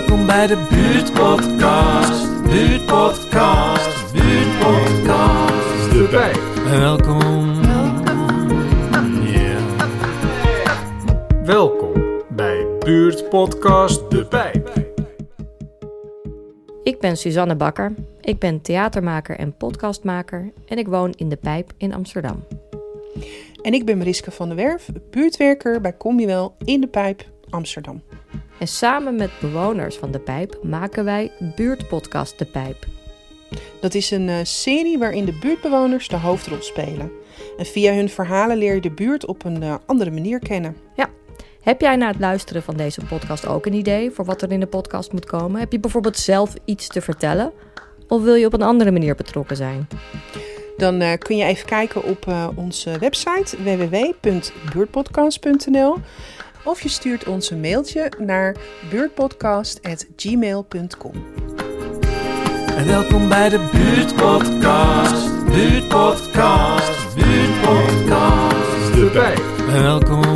bij de buurtpodcast. Buurtpodcast, buurtpodcast. De Pijp. Welkom. Ja. Welkom bij Buurtpodcast De Pijp. Ik ben Suzanne Bakker. Ik ben theatermaker en podcastmaker en ik woon in De Pijp in Amsterdam. En ik ben Mariska van der Werf, buurtwerker bij Combiewel in de Pijp, Amsterdam. En samen met bewoners van De Pijp maken wij buurtpodcast De Pijp. Dat is een eh, serie waarin de buurtbewoners de hoofdrol spelen. En via hun verhalen leer je de buurt op een eh, andere manier kennen. Ja, heb jij na het luisteren van deze podcast ook een idee voor wat er in de podcast moet komen? Heb je bijvoorbeeld zelf iets te vertellen? Of wil je op een andere manier betrokken zijn? Dan eh, kun je even kijken op onze website www.buurtpodcast.nl of je stuurt ons een mailtje naar buurtpodcast.gmail.com. En welkom bij de buurtpodcast. Buurtpodcast, buurtpodcast. De Pijp. En welkom.